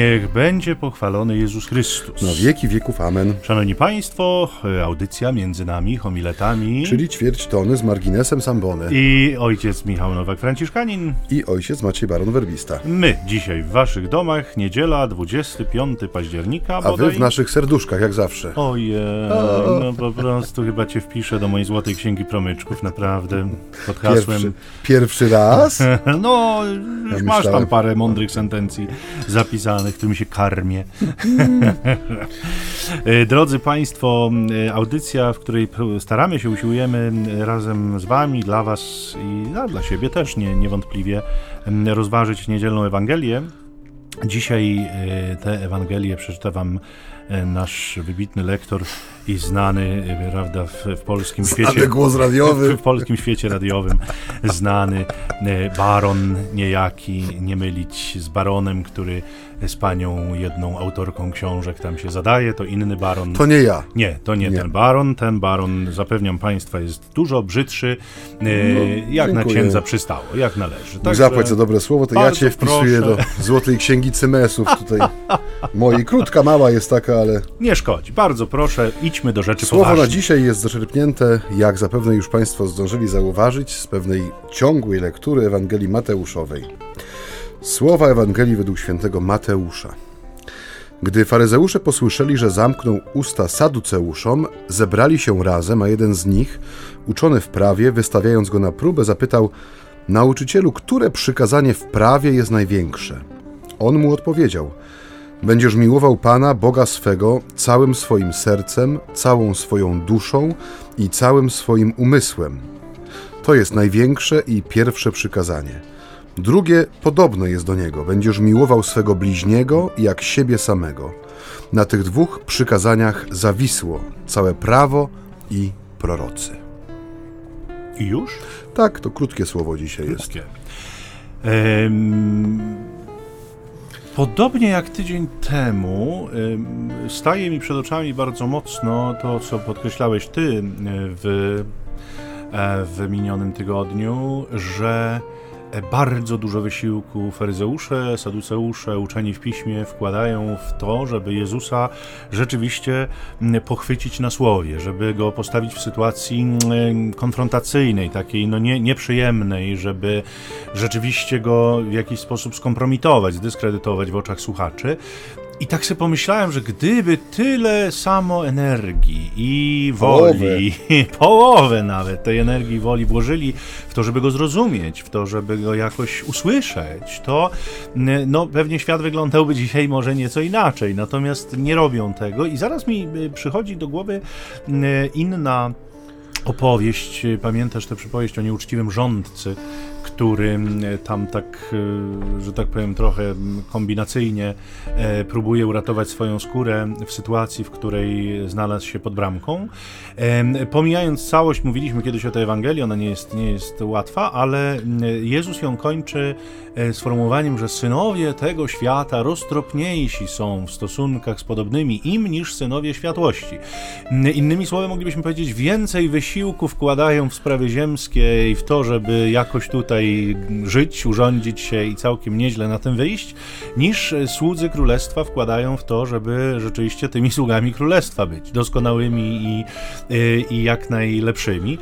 Niech będzie pochwalony Jezus Chrystus. Na wieki wieków amen. Szanowni Państwo, audycja między nami, homiletami. Czyli ćwierć tony z marginesem Sambony. I ojciec Michał Nowak-Franciszkanin. I ojciec Maciej Baron Werbista. My dzisiaj w Waszych domach, niedziela, 25 października. A Wy w naszych serduszkach, jak zawsze. Ojej, no po prostu chyba Cię wpiszę do mojej złotej księgi promyczków, naprawdę. Pod hasłem. Pierwszy, pierwszy raz? no, już ja masz tam parę mądrych sentencji zapisanych, którymi się karmię. E, drodzy Państwo, e, audycja, w której staramy się, usiłujemy razem z Wami, dla Was i no, dla siebie też nie, niewątpliwie rozważyć niedzielną Ewangelię. Dzisiaj e, tę Ewangelię przeczyta Wam nasz wybitny lektor i znany, prawda, w, w polskim znany świecie. głos radiowy. W, w polskim świecie radiowym znany baron niejaki, nie mylić z baronem, który z panią jedną autorką książek tam się zadaje, to inny baron. To nie ja. Nie, to nie, nie. ten baron. Ten baron, zapewniam państwa, jest dużo brzydszy, no, jak dziękuję. na księdza przystało, jak należy. Tak Zapłać za dobre słowo, to ja cię wpisuję proszę. do Złotej Księgi Cymesów tutaj. Mojej krótka, mała jest taka, ale... Nie szkodzi, bardzo proszę, idźmy do rzeczy Słowo poważnej. na dzisiaj jest zaczerpnięte, jak zapewne już państwo zdążyli zauważyć, z pewnej ciągłej lektury Ewangelii Mateuszowej. Słowa Ewangelii według świętego Mateusza. Gdy faryzeusze posłyszeli, że zamknął usta saduceuszom, zebrali się razem, a jeden z nich, uczony w prawie, wystawiając go na próbę, zapytał: Nauczycielu, które przykazanie w prawie jest największe? On mu odpowiedział: Będziesz miłował Pana, Boga swego, całym swoim sercem, całą swoją duszą i całym swoim umysłem. To jest największe i pierwsze przykazanie. Drugie podobno jest do niego: będziesz miłował swego bliźniego jak siebie samego. Na tych dwóch przykazaniach zawisło całe prawo i prorocy. I już? Tak, to krótkie słowo dzisiaj krótkie. jest. Ehm, podobnie jak tydzień temu, staje mi przed oczami bardzo mocno to, co podkreślałeś ty w, e, w minionym tygodniu, że bardzo dużo wysiłku faryzeusze, saduceusze, uczeni w piśmie wkładają w to, żeby Jezusa rzeczywiście mm, pochwycić na słowie, żeby go postawić w sytuacji mm, konfrontacyjnej, takiej no nie, nieprzyjemnej, żeby rzeczywiście go w jakiś sposób skompromitować, zdyskredytować w oczach słuchaczy. I tak sobie pomyślałem, że gdyby tyle samo energii i woli, połowę, połowę nawet tej energii i woli włożyli w to, żeby go zrozumieć, w to, żeby go jakoś usłyszeć, to no, pewnie świat wyglądałby dzisiaj może nieco inaczej. Natomiast nie robią tego i zaraz mi y, przychodzi do głowy inna opowieść. Pamiętasz tę przypowieść o nieuczciwym rządcy, który tam tak, e, że tak powiem, trochę kombinacyjnie e, próbuje uratować swoją skórę w sytuacji, w której znalazł się pod bramką. Pomijając całość, mówiliśmy kiedyś o tej Ewangelii, ona nie jest, nie jest łatwa, ale Jezus ją kończy e, sformułowaniem, że synowie tego świata roztropniejsi są w stosunkach z podobnymi im niż synowie światłości. Innymi słowy, moglibyśmy powiedzieć, więcej wysiłku wkładają w sprawy ziemskie i w to, żeby jakoś tutaj żyć, urządzić się i całkiem nieźle na tym wyjść, niż słudzy królestwa wkładają w to, żeby rzeczywiście tymi sługami królestwa być, doskonałymi i, y, i jak najlepszymi.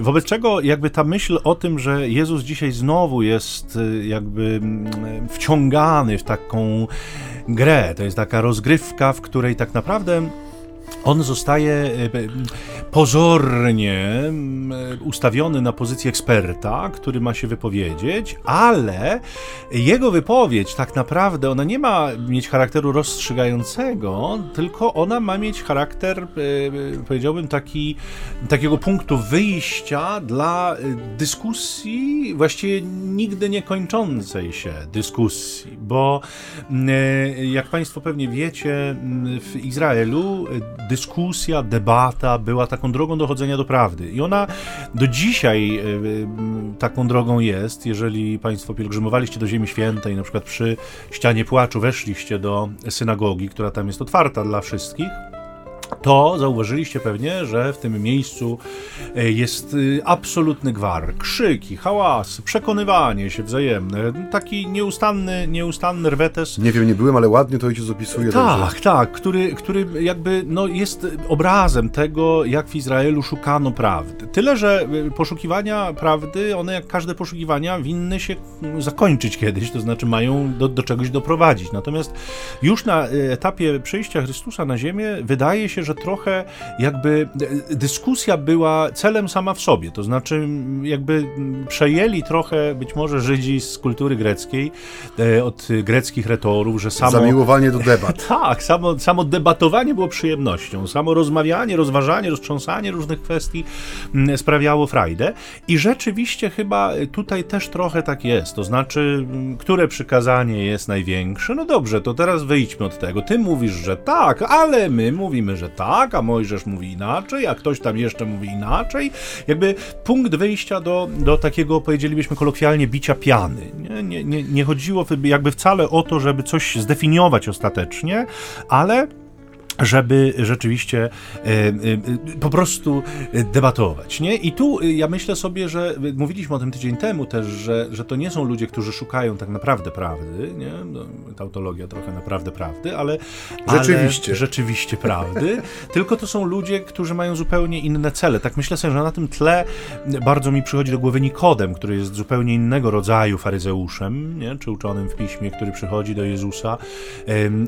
Wobec czego jakby ta myśl o tym, że Jezus dzisiaj znowu jest jakby mm, wciągany w taką grę, to jest taka rozgrywka, w której tak naprawdę on zostaje e, pozornie ustawiony na pozycję eksperta, który ma się wypowiedzieć, ale jego wypowiedź tak naprawdę ona nie ma mieć charakteru rozstrzygającego, tylko ona ma mieć charakter, e, powiedziałbym, taki, takiego punktu wyjścia dla dyskusji, właściwie nigdy nie kończącej się dyskusji, bo e, jak Państwo pewnie wiecie, w Izraelu dyskusja, debata była taką drogą dochodzenia do prawdy. I ona do dzisiaj e, taką drogą jest. Jeżeli Państwo pielgrzymowaliście do Ziemi Świętej, na przykład przy ścianie płaczu weszliście do synagogi, która tam jest otwarta dla wszystkich, to zauważyliście pewnie, że w tym miejscu e, jest y, absolutny gwar, krzyki, hałasy, przekonywanie się wzajemne, taki nieustanny, nieustanny rwetes. Nie wiem, nie byłem, ale ładnie to ojciec opisuje. Tak, także. tak, który, który jakby no, jest obrazem tego, jak w Izraelu szukano prawdy. Tyle, że y, poszukiwania prawdy, one jak każde poszukiwania winny się mm, zakończyć kiedyś, to znaczy mają do, do czegoś doprowadzić. Natomiast już na y, etapie przyjścia Chrystusa na ziemię wydaje się, że trochę jakby y, dyskusja była celem sama w sobie, to znaczy jakby przejęli trochę być może Żydzi z kultury greckiej, od greckich retorów, że samo... Zamiłowanie do debat. tak, samo, samo debatowanie było przyjemnością, samo rozmawianie, rozważanie, roztrząsanie różnych kwestii sprawiało frajdę i rzeczywiście chyba tutaj też trochę tak jest, to znaczy, które przykazanie jest największe? No dobrze, to teraz wyjdźmy od tego. Ty mówisz, że tak, ale my mówimy, że tak, a Mojżesz mówi inaczej, a ktoś tam jeszcze mówi inaczej. Jakby punkt wyjścia do, do takiego, powiedzielibyśmy kolokwialnie, bicia piany. Nie, nie, nie, nie chodziło jakby wcale o to, żeby coś zdefiniować ostatecznie, ale żeby rzeczywiście e, e, po prostu debatować. Nie? I tu ja myślę sobie, że mówiliśmy o tym tydzień temu też, że, że to nie są ludzie, którzy szukają tak naprawdę prawdy, nie? No, tautologia trochę naprawdę prawdy, ale rzeczywiście, ale rzeczywiście prawdy, tylko to są ludzie, którzy mają zupełnie inne cele. Tak myślę sobie, że na tym tle bardzo mi przychodzi do głowy Nikodem, który jest zupełnie innego rodzaju faryzeuszem, nie? czy uczonym w piśmie, który przychodzi do Jezusa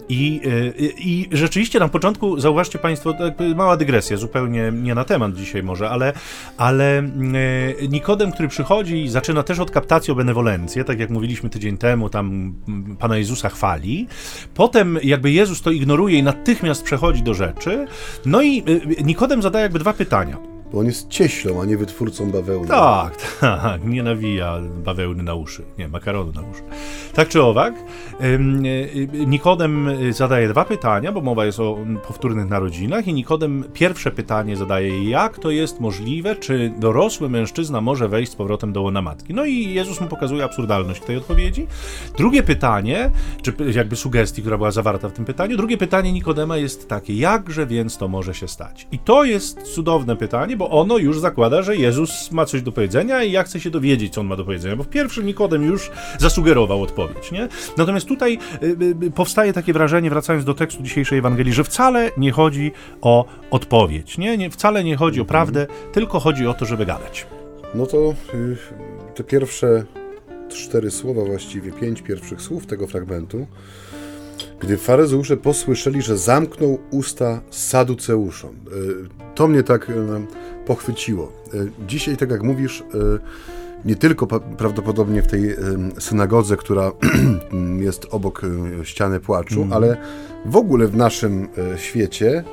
i, i, i rzeczywiście na początku początku, zauważcie Państwo, mała dygresja, zupełnie nie na temat dzisiaj może, ale, ale e, Nikodem, który przychodzi, zaczyna też od kaptacji o benewolencję, tak jak mówiliśmy tydzień temu, tam Pana Jezusa chwali. Potem jakby Jezus to ignoruje i natychmiast przechodzi do rzeczy. No i e, Nikodem zadaje jakby dwa pytania. Bo on jest cieślą, a nie wytwórcą bawełny. Tak, tak, nie nawija bawełny na uszy, nie, makaronu na uszy. Tak czy owak, e, Nikodem zadaje dwa pytania, bo mowa jest o powtórnych narodzinach i Nikodem pierwsze pytanie zadaje, jak to jest możliwe, czy dorosły mężczyzna może wejść z powrotem do łona matki? No i Jezus mu pokazuje absurdalność tej odpowiedzi. Drugie pytanie, czy jakby sugestii, która była zawarta w tym pytaniu, drugie pytanie Nikodema jest takie, jakże więc to może się stać? I to jest cudowne pytanie, bo ono już zakłada, że Jezus ma coś do powiedzenia i ja chcę się dowiedzieć, co on ma do powiedzenia, bo w pierwszym Nikodem już zasugerował odpowiedź, nie? Natomiast tutaj y, y, powstaje takie wrażenie, wracając do tekstu dzisiejszej Ewangelii, że wcale nie chodzi o odpowiedź, nie? nie wcale nie chodzi o prawdę, tylko chodzi o to, żeby gadać. No to y, te pierwsze cztery słowa, właściwie pięć pierwszych słów tego fragmentu, gdy faryzeusze posłyszeli, że zamknął usta saduceuszom. To mnie tak pochwyciło. E, dzisiaj, tak jak mówisz, e, nie tylko prawdopodobnie w tej e, synagodze, która jest obok ściany płaczu, mm. ale w ogóle w naszym świecie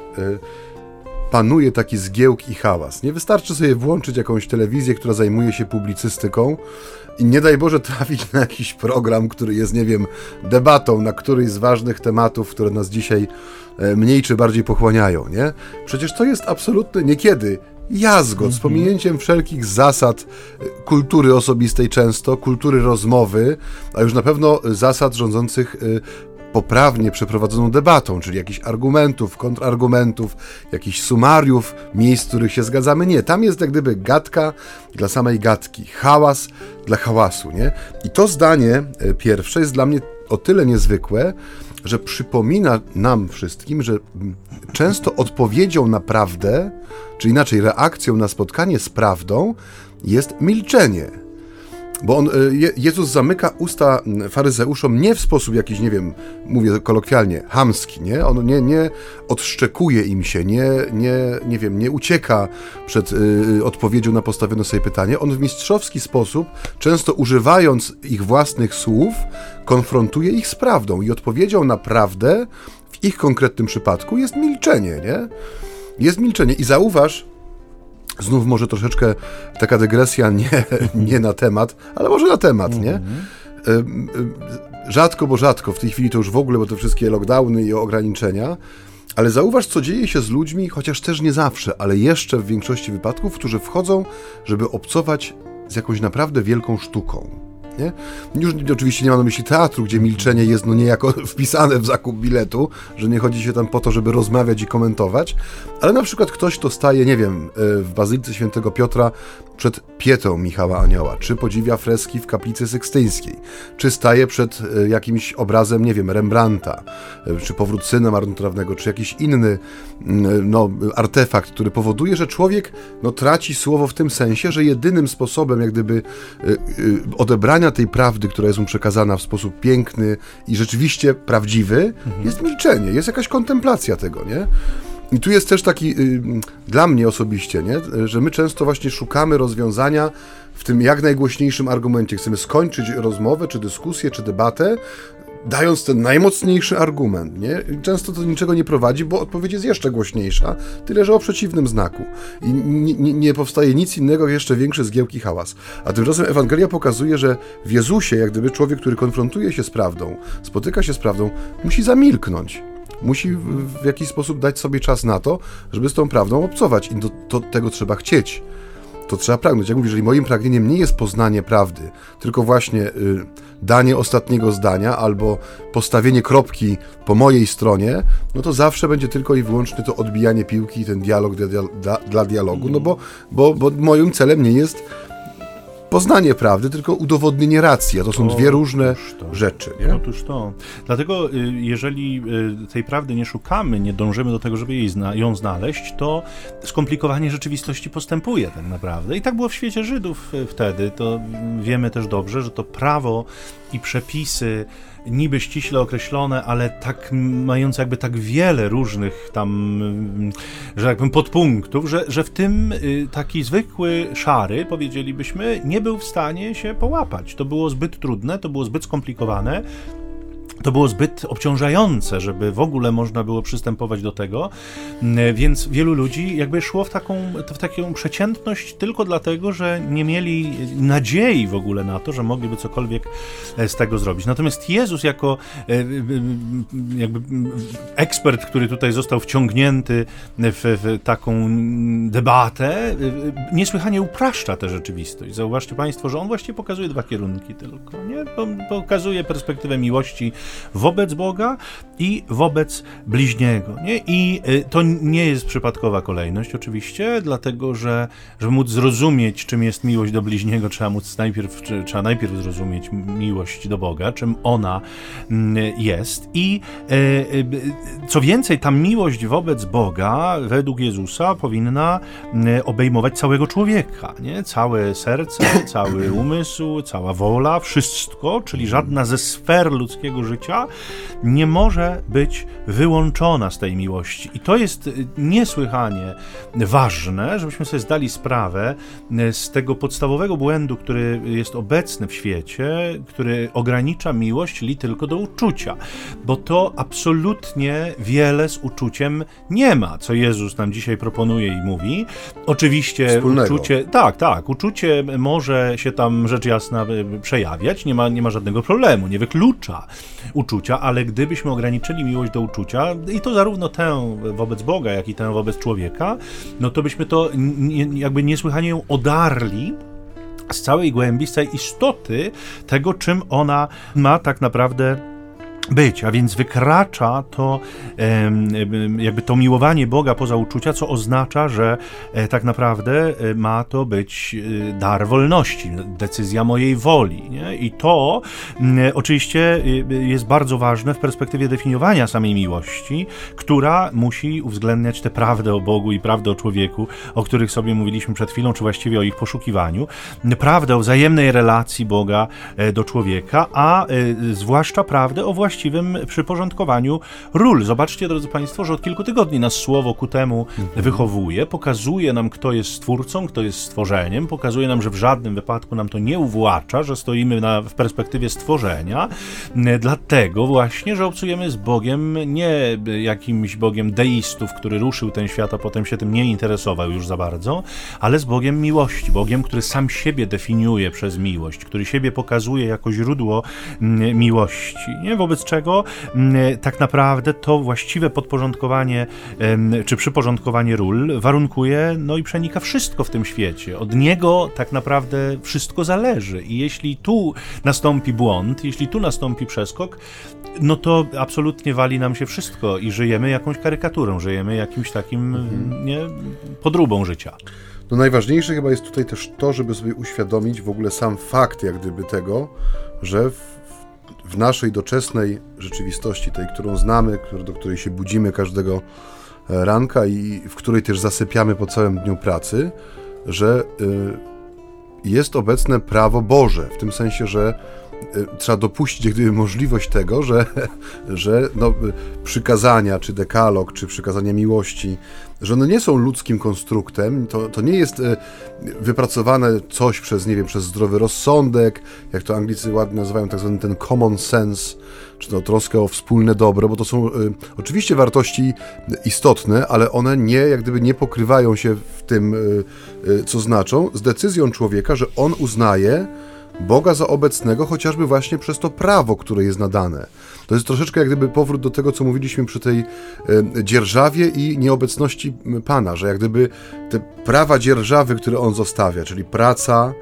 panuje taki zgiełk i hałas. Nie wystarczy sobie włączyć jakąś telewizję, która zajmuje się publicystyką i nie daj Boże trafić na jakiś program, który jest, nie wiem, debatą na któryś z ważnych tematów, które nas dzisiaj mniej czy bardziej pochłaniają, nie? Przecież to jest absolutny niekiedy jazgot, z mhm. pominięciem wszelkich zasad e, kultury osobistej często, kultury rozmowy, a już na pewno zasad rządzących e, poprawnie przeprowadzoną debatą, czyli jakichś argumentów, kontrargumentów, jakichś sumariów, miejsc, w których się zgadzamy. Nie, tam jest jak gdyby gadka dla samej gadki, hałas dla hałasu, nie? I to zdanie e, pierwsze jest dla mnie o tyle niezwykłe, że przypomina nam wszystkim, że często odpowiedzią na prawdę, czy inaczej reakcją na spotkanie z prawdą jest milczenie. Bo on, e, Jezus zamyka usta faryzeuszom nie w sposób jakiś, nie wiem, mówię kolokwialnie, hamski, nie? On nie, nie odszczekuje im się, nie, nie, nie wiem, nie ucieka przed y, odpowiedzią na postawione sobie pytanie. On w mistrzowski sposób, często używając ich własnych słów, konfrontuje ich z prawdą i odpowiedzią na prawdę w ich konkretnym przypadku jest milczenie, nie? Jest milczenie i zauważ, Znów może troszeczkę taka dygresja nie, nie na temat, ale może na temat, nie? Rzadko, bo rzadko, w tej chwili to już w ogóle, bo te wszystkie lockdowny i ograniczenia, ale zauważ, co dzieje się z ludźmi, chociaż też nie zawsze, ale jeszcze w większości wypadków, którzy wchodzą, żeby obcować z jakąś naprawdę wielką sztuką. Nie? Już oczywiście nie mam na myśli teatru, gdzie milczenie jest no niejako wpisane w zakup biletu, że nie chodzi się tam po to, żeby rozmawiać i komentować, ale na przykład ktoś, kto staje, nie wiem, e, w Bazylice Świętego Piotra przed pietą Michała Anioła, czy podziwia freski w kaplicy sykstyńskiej, czy staje przed e, jakimś obrazem, nie wiem, Rembrandta, e, czy powrót syna marnotrawnego, czy jakiś inny mm, no, artefakt, który powoduje, że człowiek no, traci słowo w tym sensie, że jedynym sposobem jak gdyby odebrania tej prawdy, która jest mu przekazana w sposób piękny i rzeczywiście prawdziwy, mhm. jest milczenie, jest jakaś kontemplacja tego, nie? I tu jest też taki, y, dla mnie osobiście, nie? że my często właśnie szukamy rozwiązania w tym jak najgłośniejszym argumencie. Chcemy skończyć rozmowę, czy dyskusję, czy debatę, dając ten najmocniejszy argument. Nie? Często to niczego nie prowadzi, bo odpowiedź jest jeszcze głośniejsza, tyle że o przeciwnym znaku. I nie, powstaje nic innego, jeszcze większy zgiełki hałas. A tymczasem Ewangelia pokazuje, że w Jezusie, jak gdyby człowiek, który konfrontuje się z prawdą, spotyka się z prawdą, musi zamilknąć musi w jakiś sposób dać sobie czas na to, żeby z tą prawdą obcować i do, to, tego trzeba chcieć. To trzeba pragnąć. Jak mówię, jeżeli moim pragnieniem nie jest poznanie prawdy, tylko właśnie y, danie ostatniego zdania albo postawienie kropki po mojej stronie, no to zawsze będzie tylko i wyłącznie to odbijanie piłki i ten dialog dla, dla, dla dialogu, no bo, bo, bo moim celem nie jest poznanie prawdy, tylko udowodnienie racji. A to są dwie różne rzeczy. Nie? Otóż to. Dlatego, y, jeżeli y, tej prawdy nie szukamy, nie dążymy do tego, żeby jej zna ją znaleźć, to skomplikowanie rzeczywistości postępuje tak naprawdę. I tak było w świecie Żydów y, wtedy. To wiemy też dobrze, że to prawo i przepisy niby ściśle określone, ale tak mające jakby tak wiele różnych tam, że tak podpunktów, że, że w tym y, taki zwykły szary, powiedzielibyśmy, nie był w stanie się połapać. To było zbyt trudne, to było zbyt skomplikowane, to było zbyt obciążające, żeby w ogóle można było przystępować do tego, mm, więc wielu ludzi jakby szło w taką, w taką przeciętność tylko dlatego, że nie mieli nadziei w ogóle na to, że mogliby cokolwiek e, z tego zrobić. Natomiast Jezus jako e, jakby ekspert, który tutaj został wciągnięty w, w taką debatę, e, niesłychanie upraszcza tę rzeczywistość. Zauważcie Państwo, że on właściwie pokazuje dwa kierunki tylko. Nie? Pokazuje perspektywę miłości wobec Boga i wobec bliźniego. Nie? I y, to nie jest przypadkowa kolejność, oczywiście, dlatego że, żeby móc zrozumieć, czym jest miłość do bliźniego, trzeba móc najpierw, trzeba najpierw zrozumieć miłość do Boga, czym ona mm, jest. I y, y, co więcej, ta miłość wobec Boga, według Jezusa, powinna obejmować całego człowieka. Nie? Całe serce, cały umysł, cała wola, wszystko, czyli żadna ze sfer ludzkiego życia życia nie może być wyłączona z tej miłości. I to jest niesłychanie ważne, żebyśmy sobie zdali sprawę z tego podstawowego błędu, który jest obecny w świecie, który ogranicza miłość li tylko do uczucia, bo to absolutnie wiele z uczuciem nie ma, co Jezus nam dzisiaj proponuje i mówi. Oczywiście Wspólnego. uczucie, tak, tak, uczucie może się tam rzecz jasna przejawiać, nie ma, nie ma żadnego problemu, nie wyklucza uczucia, ale gdybyśmy ograniczyli miłość do uczucia, i to zarówno tę wobec Boga, jak i tę wobec człowieka, no to byśmy to jakby niesłychanie ją odarli z całej głębi, z całej istoty tego, czym ona ma tak naprawdę być, a więc wykracza to jakby to miłowanie Boga poza uczucia, co oznacza, że e, tak naprawdę e, ma to być e, dar wolności, decyzja mojej woli. Nie? I to oczywiście jest bardzo ważne w perspektywie definiowania samej miłości, która musi uwzględniać tę prawdę o Bogu i prawdę o człowieku, o których sobie mówiliśmy przed chwilą, czy właściwie o ich poszukiwaniu, prawdę o wzajemnej relacji Boga do człowieka, a zwłaszcza prawdę o właściwości właściwym przyporządkowaniu ról. Zobaczcie, drodzy Państwo, że od kilku tygodni nas słowo ku temu mhm. wychowuje, pokazuje nam, kto jest stwórcą, kto jest stworzeniem, pokazuje nam, że w żadnym wypadku nam to nie uwłacza, że stoimy na, w perspektywie stworzenia, dlatego właśnie, że obcujemy z Bogiem nie jakimś Bogiem deistów, który ruszył ten świat, a potem się tym nie interesował już za bardzo, ale z Bogiem miłości, Bogiem, który sam siebie definiuje przez miłość, który siebie pokazuje jako źródło miłości. Nie? Wobec wobec czego tak naprawdę to właściwe podporządkowanie czy przyporządkowanie ról warunkuje no i przenika wszystko w tym świecie. Od niego tak naprawdę wszystko zależy i jeśli tu nastąpi błąd, jeśli tu nastąpi przeskok, no to absolutnie wali nam się wszystko i żyjemy jakąś karykaturą, żyjemy jakimś takim mhm. nie, podróbą życia. No najważniejsze chyba jest tutaj też to, żeby sobie uświadomić w ogóle sam fakt jak gdyby tego, że w, w naszej doczesnej rzeczywistości, tej, którą znamy, do której się budzimy każdego e, ranka i w której też zasypiamy po całym dniu pracy, że y, jest obecne prawo Boże, w tym sensie, że Y, trzeba dopuścić gdyby możliwość tego, że, że no, przykazania, czy dekalog, czy przykazania miłości, że one nie są ludzkim konstruktem, to, to nie jest y, wypracowane coś przez, nie wiem, przez zdrowy rozsądek, jak to Anglicy ładnie nazywają, tak zwany ten common sense, czy to troskę o wspólne dobro, bo to są y, oczywiście wartości istotne, ale one nie, jak gdyby nie pokrywają się w tym, y, y, co znaczą, z decyzją człowieka, że on uznaje, Boga za obecnego, chociażby właśnie przez to prawo, które jest nadane. To jest troszeczkę jak gdyby powrót do tego, co mówiliśmy przy tej e, dzierżawie i nieobecności Pana, że jak gdyby te prawa dzierżawy, które On zostawia, czyli praca,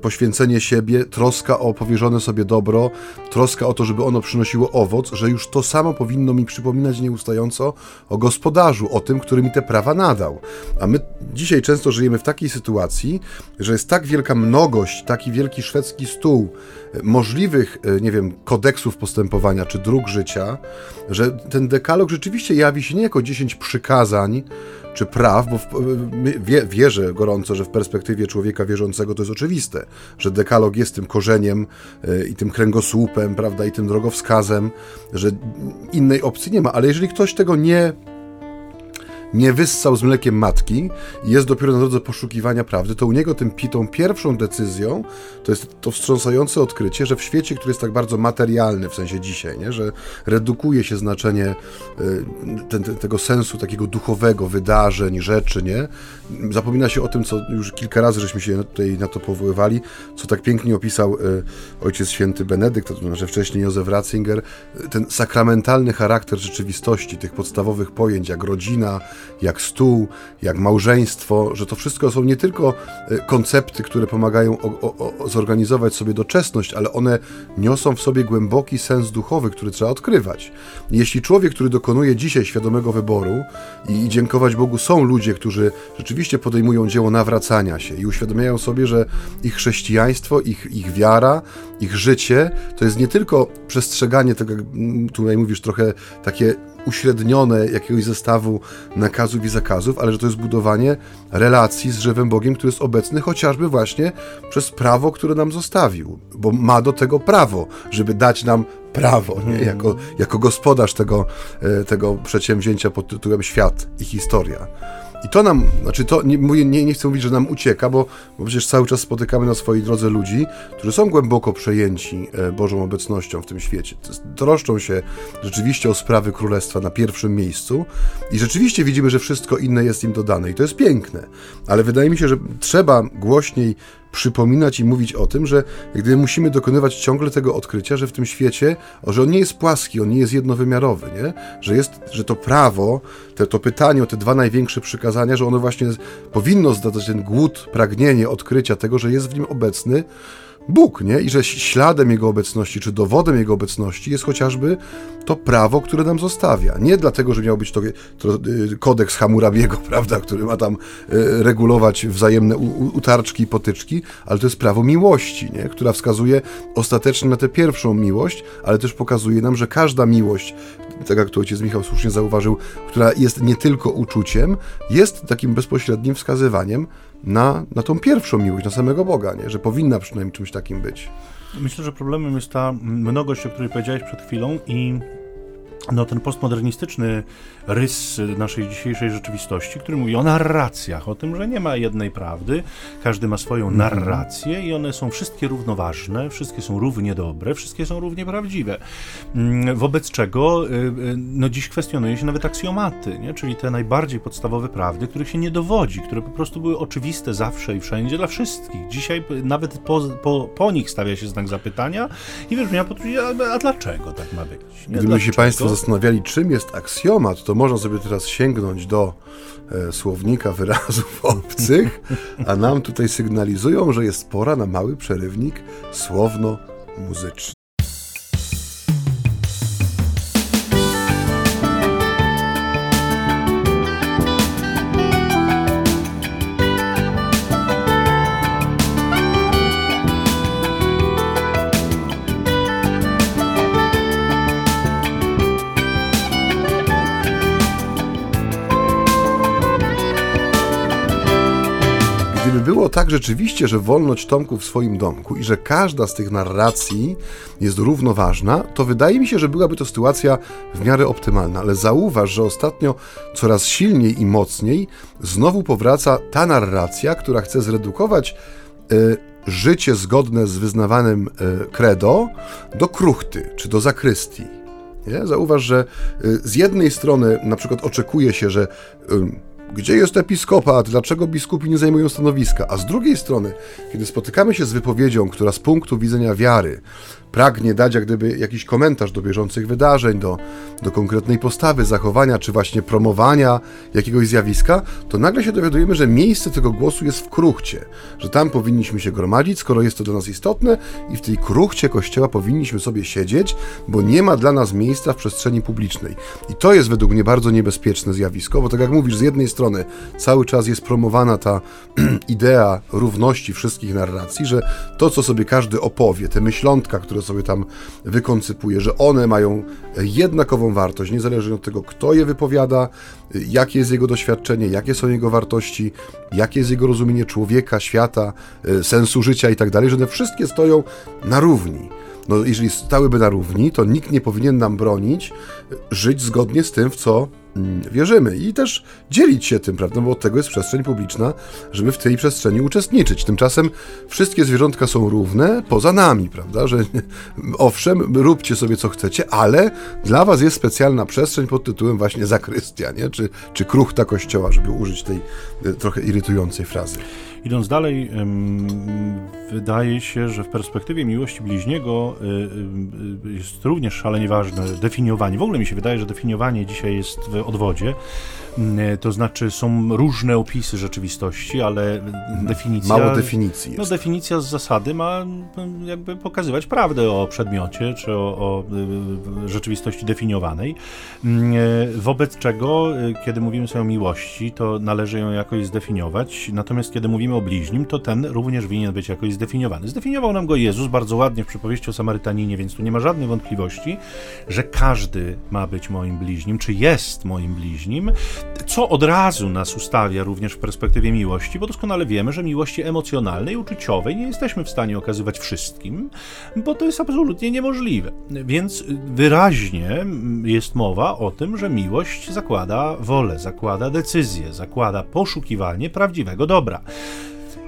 poświęcenie siebie, troska o powierzone sobie dobro, troska o to, żeby ono przynosiło owoc, że już to samo powinno mi przypominać nieustająco o gospodarzu, o tym, który mi te prawa nadał. A my dzisiaj często żyjemy w takiej sytuacji, że jest tak wielka mnogość, taki wielki szwedzki stół e, możliwych, e, nie wiem, kodeksów postępowania czy dróg życia, że ten dekalog rzeczywiście jawi się nie jako 10 przykazań, czy praw, bo w, wie, wierzę gorąco, że w perspektywie człowieka wierzącego to jest oczywiste, że dekalog jest tym korzeniem y, i tym kręgosłupem, prawda, i tym drogowskazem, że innej opcji nie ma, ale jeżeli ktoś tego nie nie wyssał z mlekiem matki i jest dopiero na drodze poszukiwania prawdy, to u niego tym, tą pierwszą decyzją to jest to wstrząsające odkrycie, że w świecie, który jest tak bardzo materialny, w sensie dzisiaj, nie? że redukuje się znaczenie y, ten, tego sensu takiego duchowego, wydarzeń, rzeczy, nie? Zapomina się o tym, co już kilka razy żeśmy się tutaj na to powoływali, co tak pięknie opisał y, ojciec święty Benedykt, to znaczy wcześniej Józef Ratzinger, ten sakramentalny charakter rzeczywistości, tych podstawowych pojęć, jak rodzina, jak stół, jak małżeństwo, że to wszystko są nie tylko e, koncepty, które pomagają o, o, zorganizować sobie doczesność, ale one niosą w sobie głęboki sens duchowy, który trzeba odkrywać. Jeśli człowiek, który dokonuje dzisiaj świadomego wyboru i, i dziękować Bogu są ludzie, którzy rzeczywiście podejmują dzieło nawracania się i uświadamiają sobie, że ich chrześcijaństwo, ich, ich wiara, ich życie to jest nie tylko przestrzeganie tego, jak tutaj mówisz, trochę takie uśrednione jakiegoś zestawu nakazów i zakazów, ale że to jest budowanie relacji z żywym Bogiem, który jest obecny chociażby właśnie przez prawo, które nam zostawił, bo ma do tego prawo, żeby dać nam prawo, nie? Mhm. Jako, jako gospodarz tego, e, tego przedsięwzięcia pod tytułem Świat i Historia. I to nam, znaczy to nie, nie, nie chcę mówić, że nam ucieka, bo, bo przecież cały czas spotykamy na swojej drodze ludzi, którzy są głęboko przejęci e, Bożą obecnością w tym świecie. Troszczą się rzeczywiście o sprawy królestwa na pierwszym miejscu i rzeczywiście widzimy, że wszystko inne jest im dodane i to jest piękne. Ale wydaje mi się, że trzeba głośniej przypominać i mówić o tym, że gdy musimy dokonywać ciągle tego odkrycia, że w tym świecie, że on nie jest płaski, on nie jest jednowymiarowy, nie? Że, jest, że to prawo, te, to pytanie o te dwa największe przykazania, że ono właśnie powinno zdać ten głód, pragnienie odkrycia tego, że jest w nim obecny Bóg, nie? I że śladem Jego obecności, czy dowodem Jego obecności jest chociażby to prawo, które nam zostawia. Nie dlatego, że miał być to, to y, kodeks Hammurabiego, prawda, który ma tam y, regulować wzajemne utarczki i potyczki, ale to jest prawo miłości, nie? która wskazuje ostatecznie na tę pierwszą miłość, ale też pokazuje nam, że każda miłość, tak jak tu ojciec Michał słusznie zauważył, która jest nie tylko uczuciem, jest takim bezpośrednim wskazywaniem na, na tą pierwszą miłość, na samego Boga, nie? że powinna przynajmniej czymś takim być. Myślę, że problemem jest ta mnogość, o której powiedziałeś przed chwilą i no, ten postmodernistyczny rys naszej dzisiejszej rzeczywistości, który mówi o narracjach, o tym, że nie ma jednej prawdy, każdy ma swoją mhm. narrację i one są wszystkie równoważne, wszystkie są równie dobre, wszystkie są równie prawdziwe. Mm, wobec czego y, y, no, dziś kwestionuje się nawet aksjomaty, nie? czyli te najbardziej podstawowe prawdy, których się nie dowodzi, które po prostu były oczywiste zawsze i wszędzie dla wszystkich. Dzisiaj nawet po, po, po nich stawia się znak zapytania i wiesz, ja podróż, a, a dlaczego tak ma być? Nie? Gdyby się Państwo zastanawiali, czym jest aksjomat, to można sobie teraz sięgnąć do e, słownika wyrazów obcych, a nam tutaj sygnalizują, że jest pora na mały przerywnik słowno-muzyczny. Tak rzeczywiście, że wolność Tomku w swoim domku i że każda z tych narracji jest równoważna, to wydaje mi się, że byłaby to sytuacja w miarę optymalna. Ale zauważ, że ostatnio coraz silniej i mocniej znowu powraca ta narracja, która chce zredukować y, życie zgodne z wyznawanym y, credo do kruchty czy do zakrystii. Nie? Zauważ, że y, z jednej strony na przykład oczekuje się, że gdzie jest episkopat? Dlaczego biskupi nie zajmują stanowiska? A z drugiej strony, kiedy spotykamy się z wypowiedzią, która z punktu widzenia wiary pragnie dać jak gdyby jakiś komentarz do bieżących wydarzeń, do, do konkretnej postawy, zachowania, czy właśnie promowania jakiegoś zjawiska, to nagle się dowiadujemy, że miejsce tego głosu jest w kruchcie, że tam powinniśmy się gromadzić, skoro jest to dla nas istotne i w tej kruchcie kościoła powinniśmy sobie siedzieć, bo nie ma dla nas miejsca w przestrzeni publicznej. I to jest według mnie bardzo niebezpieczne zjawisko, bo tak jak mówisz, z jednej strony cały czas jest promowana ta idea równości wszystkich narracji, że to, co sobie każdy opowie, te myślątka, które sobie tam wykoncypuje, że one mają jednakową wartość, niezależnie od tego, kto je wypowiada, jakie jest jego doświadczenie, jakie są jego wartości, jakie jest jego rozumienie człowieka, świata, e, sensu życia i tak dalej, że one wszystkie stoją na równi. No, jeżeli stałyby na równi, to nikt nie powinien nam bronić żyć zgodnie z tym, w co wierzymy i też dzielić się tym, prawda? Bo od tego jest przestrzeń publiczna, żeby w tej przestrzeni uczestniczyć. Tymczasem wszystkie zwierzątka są równe poza nami, prawda? Że owszem, róbcie sobie co chcecie, ale dla was jest specjalna przestrzeń pod tytułem właśnie zakrystia, nie? Czy, czy kruchta kościoła, żeby użyć tej e, trochę irytującej frazy. Idąc dalej, wydaje się, że w perspektywie miłości bliźniego y, y, jest również szalenie ważne definiowanie. W ogóle mi się wydaje, że definiowanie dzisiaj jest w odwodzie. Mm, to znaczy są różne opisy rzeczywistości, ale definicja... Mało definicji No definicja z zasady ma mm, jakby pokazywać prawdę o przedmiocie, czy o, o y, rzeczywistości definiowanej. Mm, wobec czego, kiedy mówimy sobie o miłości, to należy ją jakoś zdefiniować, natomiast kiedy mówimy o bliźnim, to ten również winien być jakoś zdefiniowany. Zdefiniował nam go Jezus bardzo ładnie w przypowieści o Samarytaninie, więc tu nie ma żadnej wątpliwości, że każdy ma być moim bliźnim, czy jest moim bliźnim, co od razu nas ustawia również w perspektywie miłości, bo doskonale wiemy, że miłości emocjonalnej, uczuciowej nie jesteśmy w stanie okazywać wszystkim, bo to jest absolutnie niemożliwe. Więc wyraźnie jest mowa o tym, że miłość zakłada wolę, zakłada decyzję, zakłada poszukiwanie prawdziwego dobra.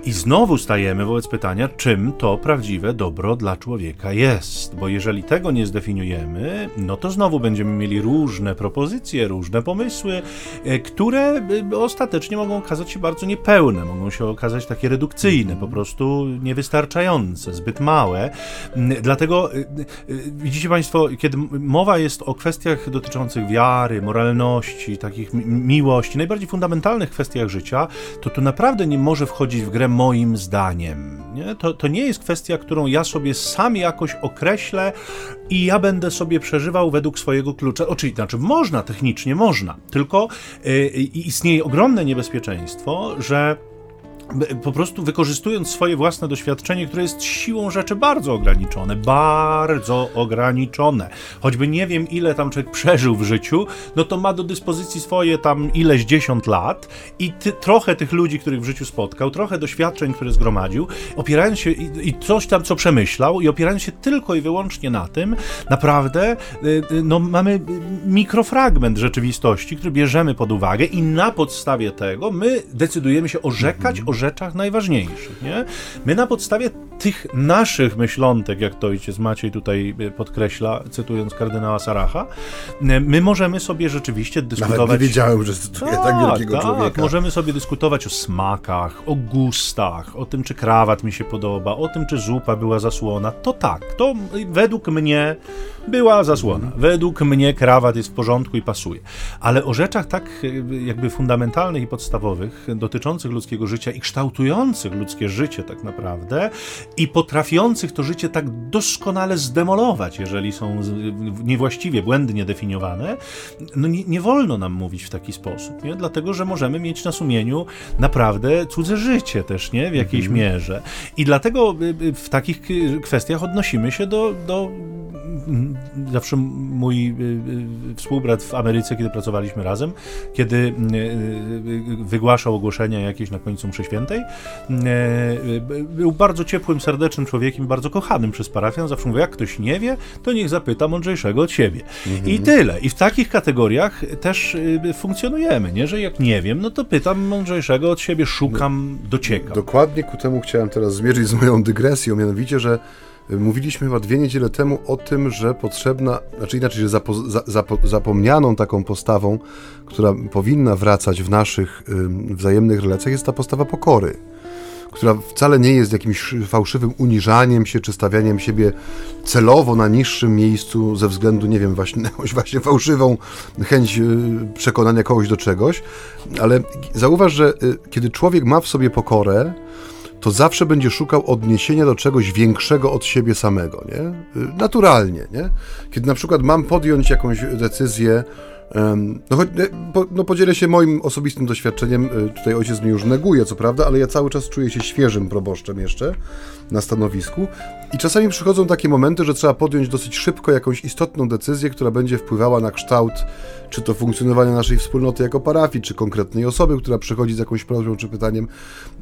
I znowu stajemy wobec pytania, czym to prawdziwe dobro dla człowieka jest. Bo jeżeli tego nie zdefiniujemy, no to znowu będziemy mieli różne propozycje, różne pomysły, e, które e, ostatecznie mogą okazać się bardzo niepełne, mogą się okazać takie redukcyjne, po prostu niewystarczające, zbyt małe. Mm, dlatego e, widzicie Państwo, kiedy mowa jest o kwestiach dotyczących wiary, moralności, takich miłości, najbardziej fundamentalnych kwestiach życia, to tu naprawdę nie może wchodzić w grę moim zdaniem. Nie? To, to nie jest kwestia, którą ja sobie sam jakoś określę i ja będę sobie przeżywał według swojego klucza. Oczywiście, znaczy można, technicznie można, tylko yy, istnieje ogromne niebezpieczeństwo, że po prostu wykorzystując swoje własne doświadczenie, które jest siłą rzeczy bardzo ograniczone, bardzo ograniczone. Choćby nie wiem, ile tam człowiek przeżył w życiu, no to ma do dyspozycji swoje tam ileś dziesiąt lat i ty, trochę tych ludzi, których w życiu spotkał, trochę doświadczeń, które zgromadził, opierając się i, i coś tam, co przemyślał i opierając się tylko i wyłącznie na tym, naprawdę y, y, no, mamy mikrofragment rzeczywistości, który bierzemy pod uwagę i na podstawie tego my decydujemy się orzekać o rzeczach najważniejszych. Nie? My na podstawie tych naszych myślątek, jak to ojciec Maciej tutaj e, podkreśla, cytując kardynała Saracha, e, my możemy sobie rzeczywiście dyskutować... Nawet nie wiedziałem, że cytuję tak, tak wielkiego tak, człowieka. możemy sobie dyskutować o smakach, o gustach, o tym, czy krawat mi się podoba, o tym, czy zupa była zasłona. To tak, to według mnie była zasłona. Według mnie krawat jest w porządku i pasuje. Ale o rzeczach tak e, jakby fundamentalnych i podstawowych, dotyczących ludzkiego życia i kształtujących ludzkie życie tak naprawdę i potrafiących to życie tak doskonale zdemolować, jeżeli są niewłaściwie, błędnie definiowane, no nie, nie wolno nam mówić w taki sposób, nie? dlatego że możemy mieć na sumieniu naprawdę cudze życie też, nie? w jakiejś mhm. mierze. I dlatego y, y, w takich kwestiach odnosimy się do, do zawsze mój y, y, współbrat w Ameryce, kiedy pracowaliśmy razem, kiedy y, wygłaszał ogłoszenia jakieś na końcu mszy świętej, był bardzo ciepłym, serdecznym człowiekiem, bardzo kochanym przez parafian. Zawsze mówił, jak ktoś nie wie, to niech zapyta mądrzejszego od siebie. Mhm. I tyle. I w takich kategoriach też funkcjonujemy, nie? Że jak nie wiem, no to pytam mądrzejszego od siebie, szukam, dociekam. Dokładnie ku temu chciałem teraz zmierzyć z moją dygresją, mianowicie, że Mówiliśmy chyba dwie niedziele temu o tym, że potrzebna, znaczy inaczej, że zapo, za, zapo, zapomnianą taką postawą, która powinna wracać w naszych y, wzajemnych relacjach, jest ta postawa pokory, która wcale nie jest jakimś fałszywym uniżaniem się, czy stawianiem siebie celowo na niższym miejscu ze względu, nie wiem, właśnie jakąś właśnie fałszywą chęć y, przekonania kogoś do czegoś, ale zauważ, że y, kiedy człowiek ma w sobie pokorę, to zawsze będzie szukał odniesienia do czegoś większego od siebie samego, nie? Naturalnie, nie? Kiedy na przykład mam podjąć jakąś decyzję, no, no, podzielę się moim osobistym doświadczeniem. Y, tutaj ojciec mnie już neguje, co prawda, ale ja cały czas czuję się świeżym proboszczem jeszcze na stanowisku. I czasami przychodzą takie momenty, że trzeba podjąć dosyć szybko jakąś istotną decyzję, która będzie wpływała na kształt czy to funkcjonowania naszej wspólnoty jako parafii, czy konkretnej osoby, która przychodzi z jakąś prośbą czy pytaniem.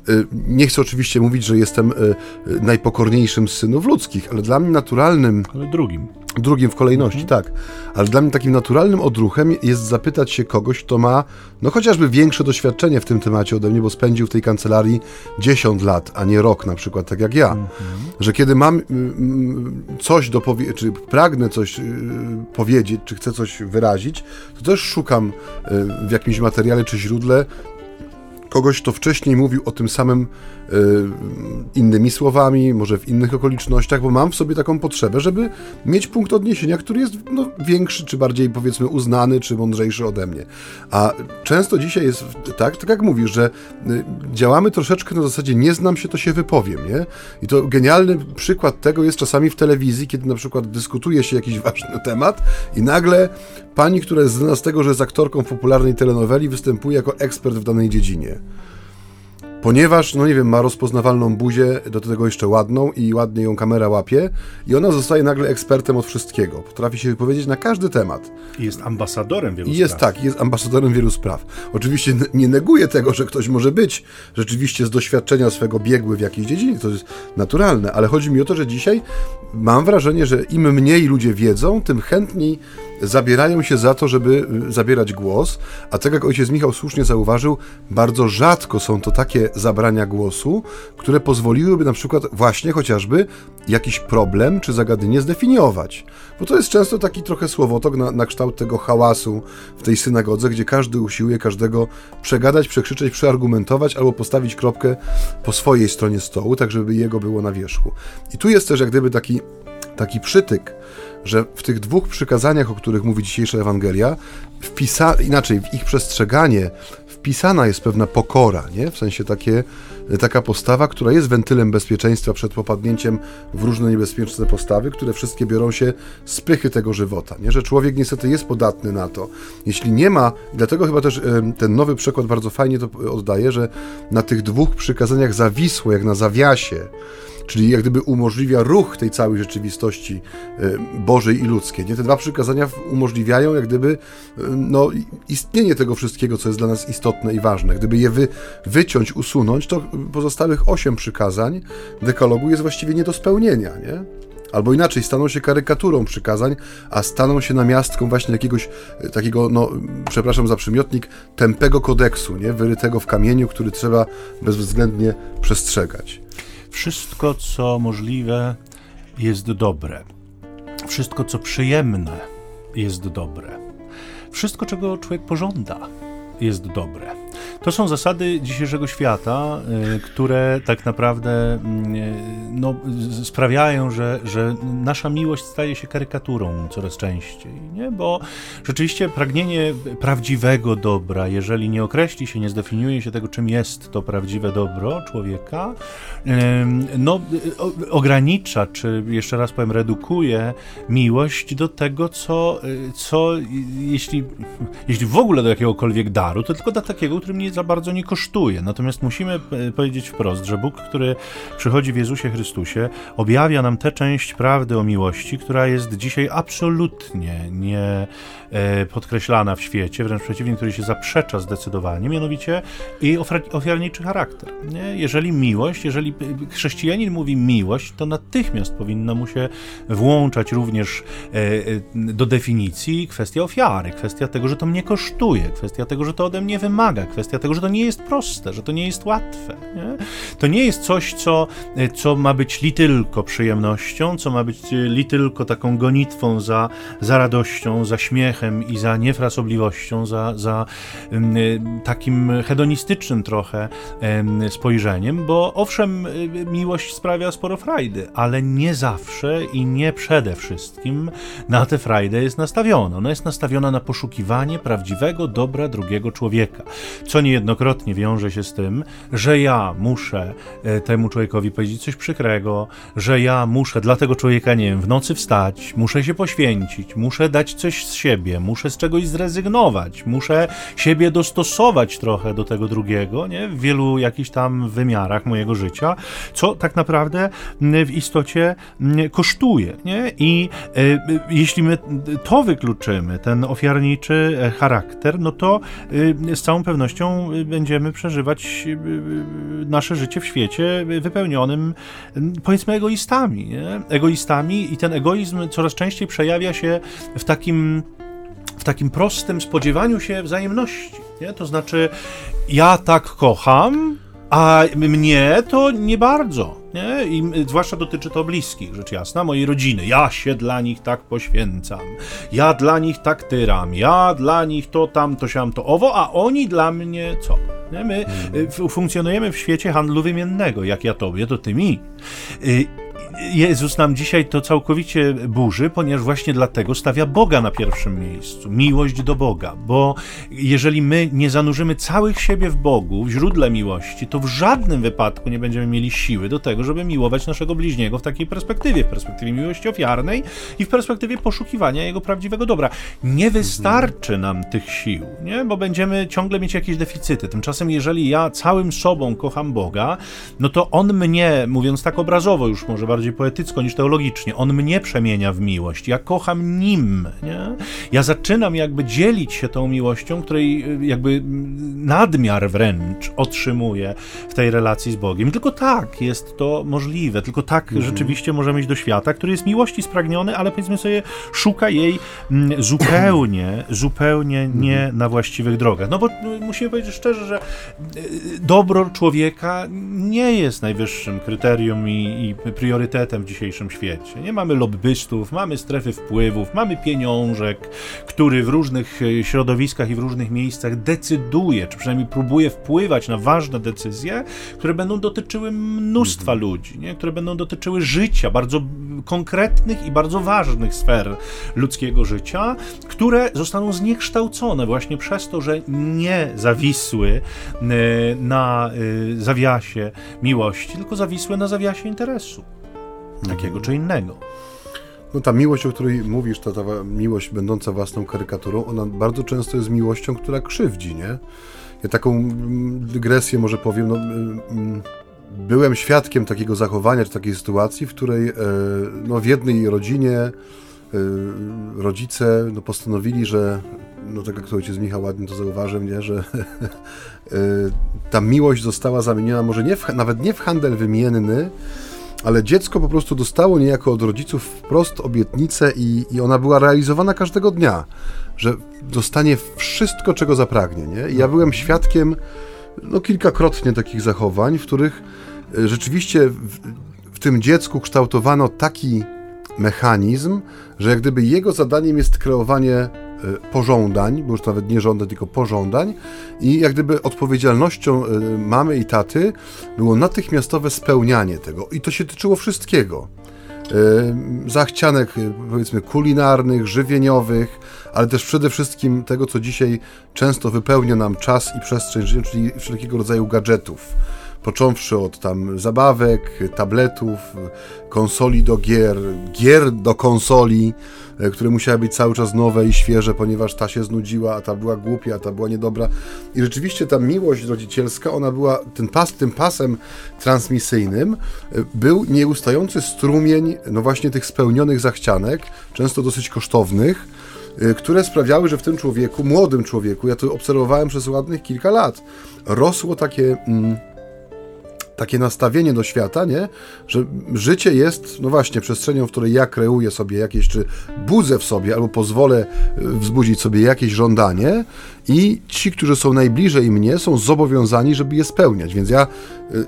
Y, nie chcę oczywiście mówić, że jestem y, najpokorniejszym z synów ludzkich, ale dla mnie naturalnym. Ale drugim drugim w kolejności, mhm. tak. Ale dla mnie takim naturalnym odruchem jest zapytać się kogoś, kto ma, no chociażby większe doświadczenie w tym temacie ode mnie, bo spędził w tej kancelarii 10 lat, a nie rok na przykład, tak jak ja. Mhm. Że kiedy mam y, y, coś do powie- czy pragnę coś y, powiedzieć, czy chcę coś wyrazić, to też szukam w jakimś materiale czy źródle kogoś, kto wcześniej mówił o tym samym y, innymi słowami, może w innych okolicznościach, bo mam w sobie taką potrzebę, żeby mieć punkt odniesienia, który jest no, większy, czy bardziej powiedzmy uznany, czy mądrzejszy ode mnie. A często dzisiaj jest tak, tak jak mówisz, że y, działamy troszeczkę na zasadzie nie znam się, to się wypowiem, nie? I to genialny przykład tego jest czasami w telewizji, kiedy na przykład dyskutuje się jakiś ważny temat i nagle pani, która jest znana z tego, że jest aktorką popularnej telenoweli, występuje jako ekspert w danej dziedzinie ponieważ, no nie wiem, ma rozpoznawalną buzię, do tego jeszcze ładną i ładnie ją kamera łapie i ona zostaje nagle ekspertem od wszystkiego. Potrafi się wypowiedzieć na każdy temat. I jest ambasadorem wielu I jest spraw. tak, jest ambasadorem wielu spraw. Oczywiście nie neguje tego, że ktoś może być rzeczywiście z doświadczenia swego biegły w jakiejś dziedzinie, to jest naturalne, ale chodzi mi o to, że dzisiaj mam wrażenie, że im mniej ludzie wiedzą, tym chętniej zabierają się za to, żeby y, zabierać głos, a tak jak ojciec Michał słusznie zauważył, bardzo rzadko są to takie zabrania głosu, które pozwoliłyby na przykład właśnie chociażby jakiś problem czy zagadnienie zdefiniować. Bo to jest często taki trochę słowotok na, na kształt tego hałasu w tej synagodze, gdzie każdy usiłuje każdego przegadać, przekrzyczeć, przeargumentować albo postawić kropkę po swojej stronie stołu, tak żeby jego było na wierzchu. I tu jest też jak gdyby taki, taki przytyk, że w tych dwóch przykazaniach, o których mówi dzisiejsza Ewangelia, wpisa, inaczej w ich przestrzeganie wpisana jest pewna pokora, nie? w sensie takie, taka postawa, która jest wentylem bezpieczeństwa przed popadnięciem w różne niebezpieczne postawy, które wszystkie biorą się z pychy tego żywota. Nie? Że człowiek niestety jest podatny na to. Jeśli nie ma, dlatego chyba też ten nowy przykład bardzo fajnie to oddaje, że na tych dwóch przykazaniach zawisło, jak na zawiasie, czyli jak gdyby umożliwia ruch tej całej rzeczywistości e, Bożej i ludzkiej. Nie? Te dwa przykazania umożliwiają jak gdyby e, no, istnienie tego wszystkiego, co jest dla nas istotne i ważne. Gdyby je wy, wyciąć, usunąć, to pozostałych osiem przykazań dekalogu jest właściwie nie do spełnienia. Nie? Albo inaczej, staną się karykaturą przykazań, a staną się namiastką właśnie jakiegoś e, takiego, no, przepraszam za przymiotnik, tępego kodeksu, nie? wyrytego w kamieniu, który trzeba bezwzględnie przestrzegać. Wszystko, co możliwe, jest dobre. Wszystko, co przyjemne, jest dobre. Wszystko, czego człowiek pożąda, jest dobre. To są zasady dzisiejszego świata, y, które tak naprawdę mm, y, no, sprawiają, że, że nasza miłość staje się karykaturą coraz częściej, nie? bo rzeczywiście pragnienie prawdziwego dobra, jeżeli nie określi się, nie zdefiniuje się tego, czym jest to prawdziwe dobro człowieka, no, ogranicza, czy jeszcze raz powiem, redukuje miłość do tego, co, co jeśli, jeśli w ogóle do jakiegokolwiek daru, to tylko do takiego, który mnie za bardzo nie kosztuje. Natomiast musimy e, powiedzieć wprost, że Bóg, który przychodzi w Jezusie Chrystusie, objawia nam tę część prawdy o miłości, która jest dzisiaj absolutnie nie podkreślana w świecie, wręcz przeciwnie, który się zaprzecza zdecydowanie, mianowicie i ofiarniczy charakter. Nie? Jeżeli miłość, jeżeli chrześcijanin mówi miłość, to natychmiast powinno mu się włączać również e, do definicji kwestia ofiary, kwestia tego, że to mnie kosztuje, kwestia tego, że to ode mnie wymaga, kwestia tego, że to nie jest proste, że to nie jest łatwe. Nie? To nie jest coś, co, co ma być li tylko przyjemnością, co ma być li tylko taką gonitwą za, za radością, za śmiechem i za niefrasobliwością, za, za um, takim hedonistycznym trochę spojrzeniem, bo owszem, miłość sprawia sporo frajdy, ale nie zawsze i nie przede wszystkim na tę frajdę jest nastawiona. Ona jest nastawiona na poszukiwanie prawdziwego dobra drugiego człowieka, co niejednokrotnie wiąże się z tym, że ja muszę e, temu człowiekowi powiedzieć coś przykrego, że ja muszę dla tego człowieka, nie wiem, w nocy wstać, muszę się poświęcić, muszę dać coś z siebie, muszę z czegoś zrezygnować, muszę siebie dostosować trochę do tego drugiego, nie? W wielu jakichś tam wymiarach mojego życia, co tak naprawdę w istocie kosztuje, nie? I e, jeśli my to wykluczymy, ten ofiarniczy e, charakter, no to z całą pewnością będziemy przeżywać nasze życie w świecie wypełnionym, powiedzmy, egoistami. Nie? Egoistami i ten egoizm coraz częściej przejawia się w takim w takim prostym spodziewaniu się wzajemności. Nie? To znaczy, ja tak kocham, a mnie to nie bardzo. Nie? I zwłaszcza dotyczy to bliskich, rzecz jasna, mojej rodziny. Ja się dla nich tak poświęcam. Ja dla nich tak tyram. Ja dla nich to tam, to siam, to owo, a oni dla mnie co? Nie? My hmm. funkcjonujemy w świecie handlu wymiennego. Jak ja tobie, to ty mi. Jezus nam dzisiaj to całkowicie burzy, ponieważ właśnie dlatego stawia Boga na pierwszym miejscu, miłość do Boga, bo jeżeli my nie zanurzymy całych siebie w Bogu, w źródle miłości, to w żadnym wypadku nie będziemy mieli siły do tego, żeby miłować naszego bliźniego w takiej perspektywie, w perspektywie miłości ofiarnej i w perspektywie poszukiwania jego prawdziwego dobra. Nie wystarczy nam tych sił, nie? bo będziemy ciągle mieć jakieś deficyty. Tymczasem, jeżeli ja całym sobą kocham Boga, no to On mnie, mówiąc tak obrazowo już może bardziej bardziej poetycko niż teologicznie. On mnie przemienia w miłość. Ja kocham nim. Nie? Ja zaczynam jakby dzielić się tą miłością, której y, jakby nadmiar wręcz otrzymuję w tej relacji z Bogiem. Tylko tak jest to możliwe. Tylko tak mhm. rzeczywiście możemy iść do świata, który jest miłości spragniony, ale powiedzmy sobie, szuka jej zupełnie, zupełnie nie mhm. na właściwych drogach. No bo musimy powiedzieć szczerze, że y, dobro człowieka nie jest najwyższym kryterium i, i priorytetem w dzisiejszym świecie. Nie mamy lobbystów, mamy strefy wpływów, mamy pieniążek, który w różnych e, środowiskach i w różnych miejscach decyduje, czy przynajmniej próbuje wpływać na ważne decyzje, które będą dotyczyły mnóstwa mhm. ludzi, nie? które będą dotyczyły życia, bardzo konkretnych i bardzo ważnych sfer ludzkiego życia, które zostaną zniekształcone właśnie przez to, że nie zawisły e, na e, zawiasie miłości, tylko zawisły na zawiasie interesu, takiego czy innego. No ta miłość, o której mówisz, ta, ta miłość będąca własną karykaturą, ona bardzo często jest miłością, która krzywdzi, nie? Ja taką mm, dygresję może powiem, no, mm, mm, byłem świadkiem takiego zachowania, czy takiej sytuacji, w której e, no, w jednej rodzinie e, rodzice no, postanowili, że no tak jak to ojciec Michał ładnie to zauważył, nie, że e, ta miłość została zamieniona może nie w, nawet nie w handel wymienny, ale dziecko po prostu dostało niejako od rodziców wprost obietnicę i, i ona była realizowana każdego dnia, że dostanie wszystko, czego zapragnie. Nie? I ja byłem świadkiem no, kilkakrotnie takich zachowań, w których e, rzeczywiście w, w tym dziecku kształtowano taki mechanizm, że jak gdyby jego zadaniem jest kreowanie pożądań, bo już nawet nie żądań, tylko pożądań. I jak gdyby odpowiedzialnością e, mamy i taty było natychmiastowe spełnianie tego. I to się tyczyło wszystkiego. E, zachcianek powiedzmy kulinarnych, żywieniowych, ale też przede wszystkim tego, co dzisiaj często wypełnia nam czas i przestrzeń czyli wszelkiego rodzaju gadżetów począwszy od tam zabawek, tabletów, konsoli do gier, gier do konsoli, e, które musiały być cały czas nowe i świeże, ponieważ ta się znudziła, a ta była głupia, a ta była niedobra. I rzeczywiście ta miłość rodzicielska, ona była tym, pas, tym pasem transmisyjnym, e, był nieustający strumień, no właśnie tych spełnionych zachcianek, często dosyć kosztownych, e, które sprawiały, że w tym człowieku, młodym człowieku, ja to obserwowałem przez ładnych kilka lat, rosło takie. Mm, takie nastawienie do świata, nie? Że życie jest, no właśnie, przestrzenią, w której ja kreuję sobie jakieś, czy budzę w sobie, albo pozwolę e, wzbudzić sobie jakieś żądanie i ci, którzy są najbliżej mnie, są zobowiązani, żeby je spełniać. Więc ja y,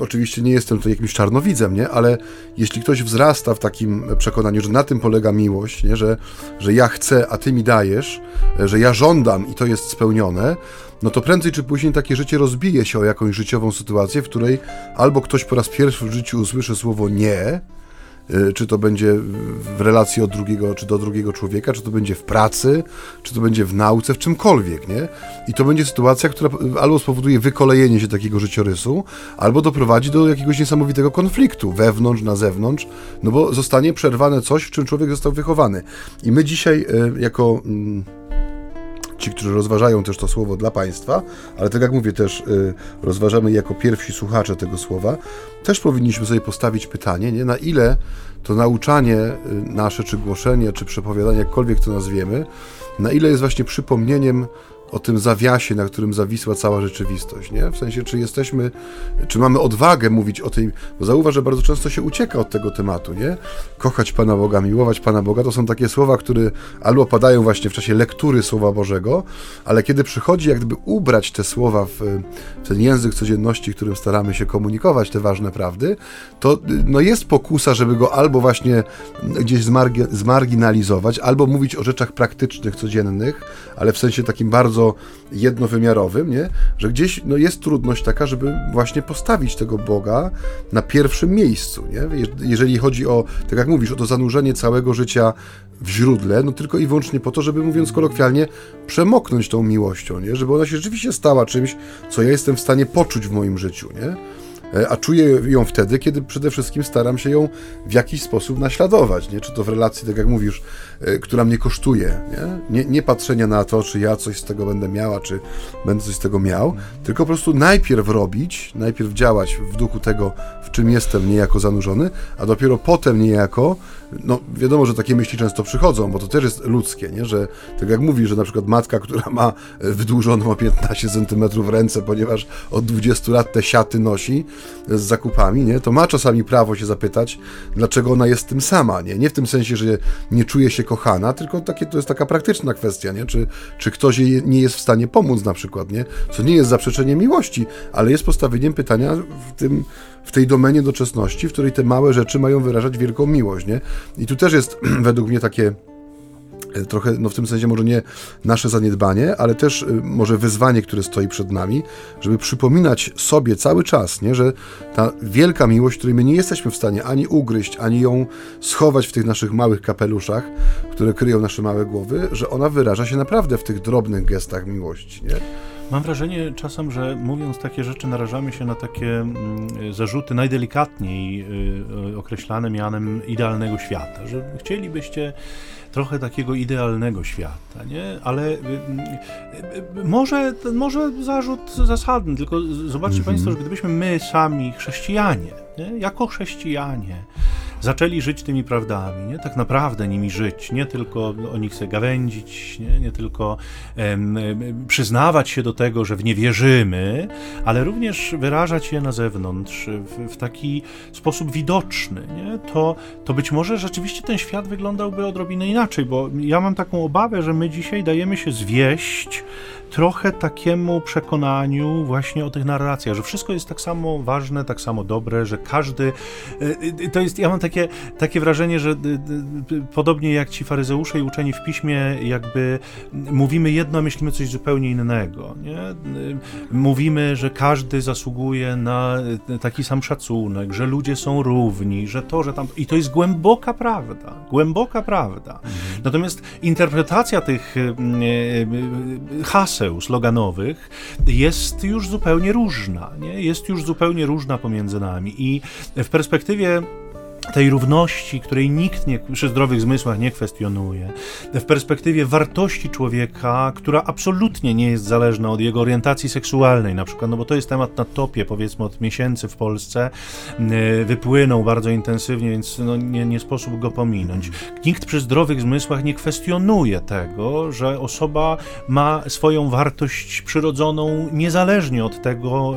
oczywiście nie jestem tutaj jakimś czarnowidzem, nie? ale jeśli ktoś wzrasta w takim przekonaniu, że na tym polega miłość, nie? Że, że ja chcę, a ty mi dajesz, że ja żądam i to jest spełnione, no to prędzej czy później takie życie rozbije się o jakąś życiową sytuację, w której albo ktoś po raz pierwszy w życiu usłyszy słowo nie, y, czy to będzie w relacji od drugiego, czy do drugiego człowieka, czy to będzie w pracy, czy to będzie w nauce, w czymkolwiek, nie? I to będzie sytuacja, która albo spowoduje wykolejenie się takiego życiorysu, albo doprowadzi do jakiegoś niesamowitego konfliktu wewnątrz, na zewnątrz, no bo zostanie przerwane coś, w czym człowiek został wychowany. I my dzisiaj, y, jako mm, ci, którzy rozważają też to słowo dla państwa, ale tak jak mówię, też y, rozważamy jako pierwsi słuchacze tego słowa, też powinniśmy sobie postawić pytanie, nie, na ile to nauczanie y, nasze, czy głoszenie, czy przepowiadanie, jakkolwiek to nazwiemy, na ile jest właśnie przypomnieniem o tym zawiasie, na którym zawisła cała rzeczywistość, nie? W sensie, czy jesteśmy, czy mamy odwagę mówić o tej, bo zauważ, że bardzo często się ucieka od tego tematu, nie? Kochać Pana Boga, miłować Pana Boga, to są takie słowa, które albo padają właśnie w czasie lektury Słowa Bożego, ale kiedy przychodzi jak gdyby ubrać te słowa w, w ten język codzienności, którym staramy się komunikować te ważne prawdy, to no jest pokusa, żeby go albo właśnie gdzieś zmargi zmarginalizować, albo mówić o rzeczach praktycznych, codziennych, ale w sensie takim bardzo bardzo jednowymiarowym, nie? że gdzieś no, jest trudność taka, żeby właśnie postawić tego Boga na pierwszym miejscu. Nie? Jeżeli chodzi o, tak jak mówisz, o to zanurzenie całego życia w źródle, no tylko i wyłącznie po to, żeby mówiąc kolokwialnie, przemoknąć tą miłością, nie? żeby ona się rzeczywiście stała czymś, co ja jestem w stanie poczuć w moim życiu. Nie? E, a czuję ją wtedy, kiedy przede wszystkim staram się ją w jakiś sposób naśladować, nie? czy to w relacji, tak jak mówisz, e, która mnie kosztuje. Nie? Nie, nie patrzenia na to, czy ja coś z tego będę miała, czy będę coś z tego miał, tylko po prostu najpierw robić, najpierw działać w duchu tego, w czym jestem niejako zanurzony, a dopiero potem niejako no wiadomo, że takie myśli często przychodzą, bo to też jest ludzkie, nie? że tak jak mówi, że na przykład matka, która ma wydłużoną o 15 cm ręce, ponieważ od 20 lat te siaty nosi, z zakupami, nie? to ma czasami prawo się zapytać, dlaczego ona jest tym sama. Nie, nie w tym sensie, że nie czuje się kochana, tylko takie, to jest taka praktyczna kwestia, nie? Czy, czy ktoś jej nie jest w stanie pomóc na przykład, nie? co nie jest zaprzeczeniem miłości, ale jest postawieniem pytania w, tym, w tej domenie doczesności, w której te małe rzeczy mają wyrażać wielką miłość. Nie? I tu też jest według mnie takie E, trochę, no w tym sensie może nie nasze zaniedbanie, ale też e, może wyzwanie, które stoi przed nami, żeby przypominać sobie cały czas, nie, że ta wielka miłość, której my nie jesteśmy w stanie ani ugryźć, ani ją schować w tych naszych małych kapeluszach, które kryją nasze małe głowy, że ona wyraża się naprawdę w tych drobnych gestach miłości, nie? Mam wrażenie czasem, że mówiąc takie rzeczy, narażamy się na takie mm, zarzuty najdelikatniej y, określane mianem idealnego świata, że chcielibyście trochę takiego idealnego świata, nie? Ale y, y, może, może zarzut zasadny, tylko zobaczcie mm -hmm. Państwo, że gdybyśmy my sami, chrześcijanie, nie? jako chrześcijanie, zaczęli żyć tymi prawdami, nie? tak naprawdę nimi żyć, nie tylko o nich sobie gawędzić, nie, nie tylko em, przyznawać się do tego, że w nie wierzymy, ale również wyrażać je na zewnątrz w, w taki sposób widoczny, nie? To, to być może rzeczywiście ten świat wyglądałby odrobinę inaczej, bo ja mam taką obawę, że my dzisiaj dajemy się zwieść trochę takiemu przekonaniu właśnie o tych narracjach, że wszystko jest tak samo ważne, tak samo dobre, że każdy. E, e, to jest, ja mam takie, takie wrażenie, że podobnie jak ci faryzeusze i uczeni w piśmie, jakby mówimy jedno, a myślimy coś zupełnie innego. Nie? Mówimy, że każdy zasługuje na taki sam szacunek, że ludzie są równi, że to, że tam. I to jest głęboka prawda. Głęboka prawda. Mhm. Natomiast interpretacja tych haseł, haseł sloganowych jest już zupełnie różna. Nie? Jest już zupełnie różna pomiędzy nami. I w perspektywie tej równości, której nikt nie, przy zdrowych zmysłach nie kwestionuje, w perspektywie wartości człowieka, która absolutnie nie jest zależna od jego orientacji seksualnej, na przykład, no bo to jest temat na topie, powiedzmy, od miesięcy w Polsce, wypłynął bardzo intensywnie, więc no, nie, nie sposób go pominąć. Nikt przy zdrowych zmysłach nie kwestionuje tego, że osoba ma swoją wartość przyrodzoną niezależnie od tego,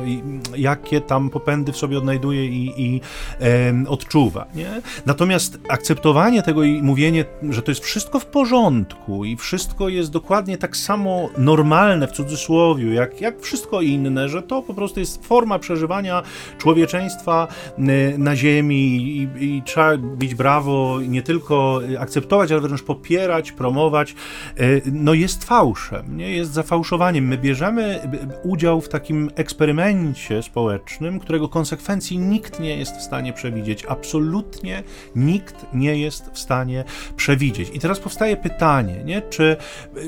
jakie tam popędy w sobie odnajduje i, i e, odczuwa. Nie? Natomiast akceptowanie tego i mówienie, że to jest wszystko w porządku i wszystko jest dokładnie tak samo normalne w cudzysłowie, jak, jak wszystko inne, że to po prostu jest forma przeżywania człowieczeństwa y, na Ziemi i, i trzeba bić brawo, nie tylko akceptować, ale wręcz popierać, promować, y, no jest fałszem, nie? jest zafałszowaniem. My bierzemy udział w takim eksperymencie społecznym, którego konsekwencji nikt nie jest w stanie przewidzieć. Absolutnie absolutnie nikt nie jest w stanie przewidzieć. I teraz powstaje pytanie, nie? Czy,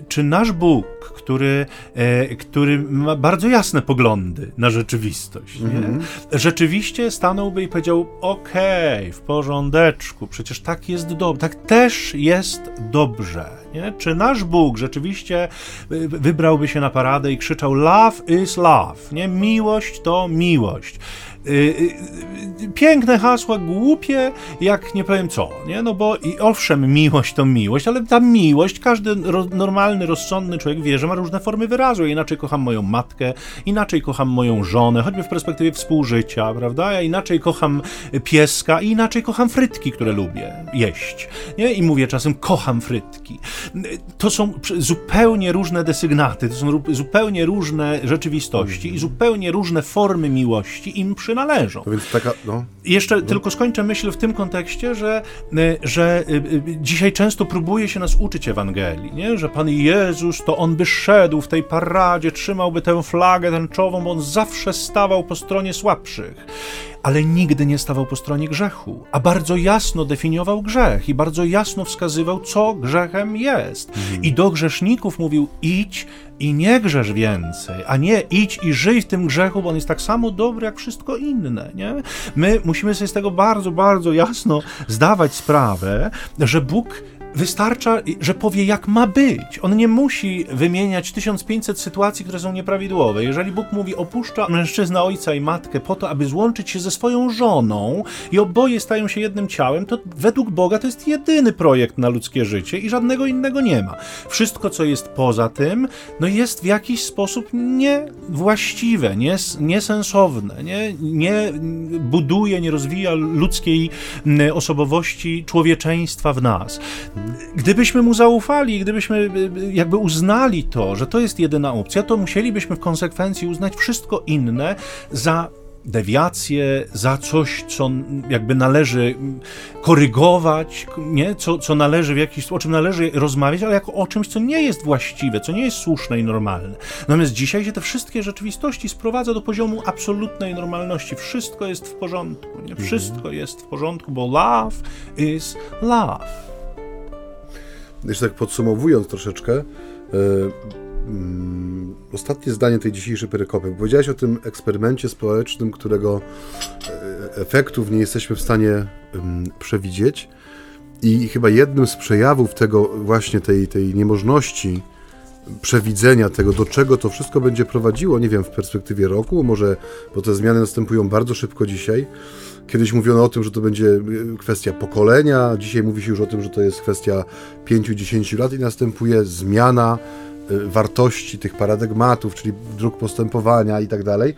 czy nasz Bóg, który, e, który ma bardzo jasne poglądy na rzeczywistość, mm -hmm. rzeczywiście stanąłby i powiedział: Okej, okay, w porządeczku, przecież tak jest dobrze, tak też jest dobrze. Nie? Czy nasz Bóg rzeczywiście wybrałby się na paradę i krzyczał: Love is love, nie? miłość to miłość. Y, y, piękne hasła, głupie, jak nie powiem co, nie? No bo i owszem, miłość to miłość, ale ta miłość, każdy ro, normalny, rozsądny człowiek wie, że ma różne formy wyrazu. inaczej kocham moją matkę, inaczej kocham moją żonę, choćby w perspektywie współżycia, prawda? Ja inaczej kocham pieska i inaczej kocham frytki, które lubię jeść, nie? I mówię czasem, kocham frytki. To są zupełnie różne desygnaty, to są zupełnie różne rzeczywistości i zupełnie różne formy miłości im przy przynależą. więc taka, no. Jeszcze no. tylko skończę myśl w tym kontekście, że, y, że y, y, dzisiaj często próbuje się nas uczyć Ewangelii, nie? że Pan Jezus to On by szedł w tej paradzie, trzymałby tę flagę tęczową, bo On zawsze stawał po stronie słabszych ale nigdy nie stawał po stronie grzechu, a bardzo jasno definiował grzech i bardzo jasno wskazywał, co grzechem jest. Mhm. I do grzeszników mówił: idź i nie grzesz więcej, a nie idź i żyj w tym grzechu, bo on jest tak samo dobry jak wszystko inne. Nie? My musimy sobie z tego bardzo, bardzo jasno zdawać sprawę, że Bóg Wystarcza, że powie, jak ma być. On nie musi wymieniać 1500 sytuacji, które są nieprawidłowe. Jeżeli Bóg mówi, opuszcza mężczyzna ojca i matkę po to, aby złączyć się ze swoją żoną i oboje stają się jednym ciałem, to według Boga to jest jedyny projekt na ludzkie życie i żadnego innego nie ma. Wszystko, co jest poza tym, no jest w jakiś sposób niewłaściwe, nies, niesensowne, nie, nie buduje, nie rozwija ludzkiej osobowości człowieczeństwa w nas. Gdybyśmy mu zaufali, gdybyśmy y, y, jakby uznali to, że to jest jedyna opcja, to musielibyśmy w konsekwencji uznać wszystko inne za dewiację, za coś, co jakby należy korygować, nie? Co, co należy w jakiś o czym należy rozmawiać, ale jako o czymś, co nie jest właściwe, co nie jest słuszne i normalne. Natomiast dzisiaj się te wszystkie rzeczywistości sprowadza do poziomu absolutnej normalności. Wszystko jest w porządku, nie? Wszystko mhm. jest w porządku, bo love is love jeszcze tak podsumowując troszeczkę, e, mm, ostatnie zdanie tej dzisiejszej perykopy. Powiedziałeś o tym eksperymencie społecznym, którego e, efektów nie jesteśmy w stanie przewidzieć. I chyba jednym z przejawów tego właśnie tej, tej niemożności przewidzenia tego, do czego to wszystko będzie prowadziło, nie wiem, w perspektywie roku, może, bo te zmiany następują bardzo szybko dzisiaj, Kiedyś mówiono o tym, że to będzie y, kwestia pokolenia, dzisiaj mówi się już o tym, że to jest kwestia 5-10 lat i następuje zmiana y, wartości tych paradygmatów, czyli dróg postępowania i tak dalej.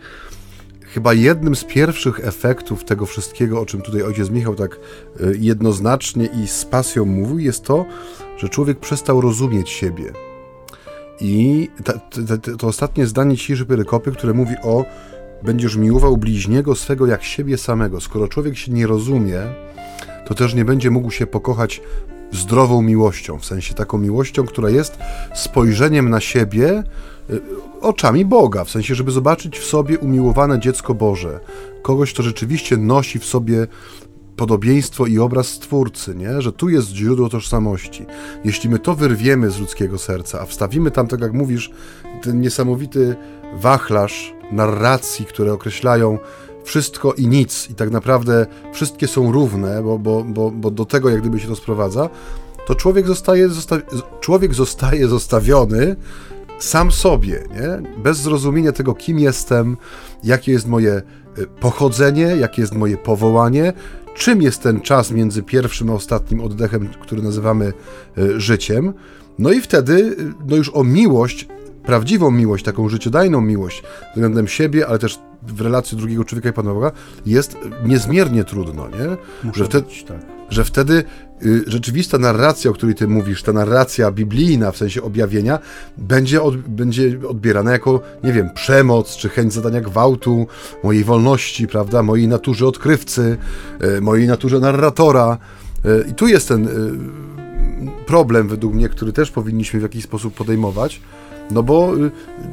Chyba jednym z pierwszych efektów tego wszystkiego, o czym tutaj ojciec Michał tak y, jednoznacznie i z pasją mówił, jest to, że człowiek przestał rozumieć siebie. I ta, ta, to ostatnie zdanie dzisiejszej perykopy, które mówi o będziesz miłował bliźniego swego jak siebie samego. Skoro człowiek się nie rozumie, to też nie będzie mógł się pokochać zdrową miłością, w sensie taką miłością, która jest spojrzeniem na siebie y, oczami Boga, w sensie, żeby zobaczyć w sobie umiłowane dziecko Boże, kogoś, kto rzeczywiście nosi w sobie podobieństwo i obraz Stwórcy, nie? że tu jest źródło tożsamości. Jeśli my to wyrwiemy z ludzkiego serca, a wstawimy tam, tak jak mówisz, ten niesamowity wachlarz narracji, które określają wszystko i nic, i tak naprawdę wszystkie są równe, bo, bo, bo, bo do tego jak gdyby się to sprowadza, to człowiek zostaje, zosta człowiek zostaje zostawiony sam sobie, nie? bez zrozumienia tego, kim jestem, jakie jest moje y, pochodzenie, jakie jest moje powołanie, czym jest ten czas między pierwszym a ostatnim oddechem, który nazywamy y, życiem. No i wtedy, y, no już o miłość prawdziwą miłość, taką życiodajną miłość względem siebie, ale też w relacji drugiego człowieka i Pana Boga, jest niezmiernie trudno, nie? Muszę że wtedy, być, tak. Że wtedy y, rzeczywista narracja, o której Ty mówisz, ta narracja biblijna, w sensie objawienia, będzie, od, będzie odbierana jako, nie wiem, przemoc, czy chęć zadania gwałtu, mojej wolności, prawda, mojej naturze odkrywcy, y, mojej naturze narratora. Y, I tu jest ten problem, według mnie, który też powinniśmy w jakiś sposób podejmować, no bo y,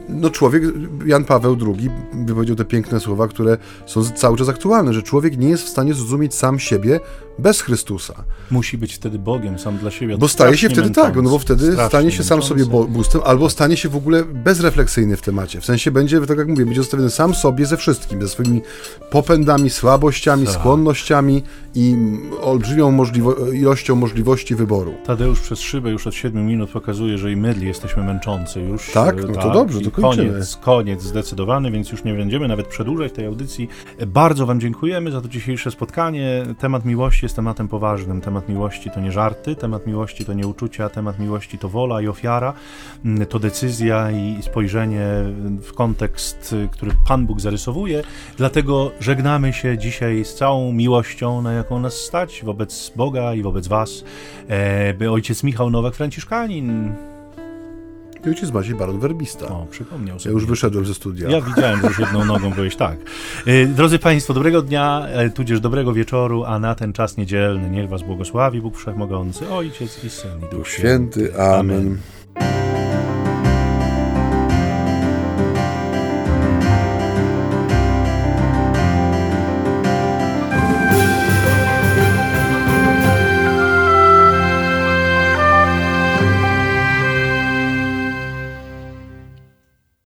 no człowiek, Jan Paweł II wypowiedział te piękne słowa, które są cały czas aktualne, że człowiek nie jest w stanie zrozumieć sam siebie bez Chrystusa. Musi być wtedy Bogiem sam dla siebie. Bo staje się wtedy męczący, tak, no bo wtedy stanie się sam sobie bóstwem, albo stanie się w ogóle bezrefleksyjny w temacie. W sensie będzie, tak jak mówię, będzie zostawiony sam sobie ze wszystkim, ze swoimi popędami, słabościami, tak. skłonnościami i olbrzymią możliwo ilością możliwości wyboru. Tadeusz przez szybę już od 7 minut pokazuje, że i mydli jesteśmy męczący już. Tak? No tak, to dobrze, to kończymy. Koniec, koniec zdecydowany, więc już nie będziemy nawet przedłużać tej audycji. Bardzo Wam dziękujemy za to dzisiejsze spotkanie. Temat miłości jest tematem poważnym. Temat miłości to nie żarty, temat miłości to nie uczucia, temat miłości to wola i ofiara, mm, to decyzja i spojrzenie w kontekst, który Pan Bóg zarysowuje. Dlatego żegnamy się dzisiaj z całą miłością, na jaką nas stać wobec Boga i wobec Was. E, by ojciec Michał Nowak-Franciszkanin i ojciec Maciej Baron Werbista. O, przypomniał sobie. Ja już wyszedłem ze studia. Ja widziałem, że już jedną nogą byłeś, tak. E, drodzy Państwo, dobrego dnia, e, tudzież dobrego wieczoru, a na ten czas niedzielny niech Was błogosławi Bóg Wszechmogący, Ojciec i Syn i Duch Święty. Amen. Amen.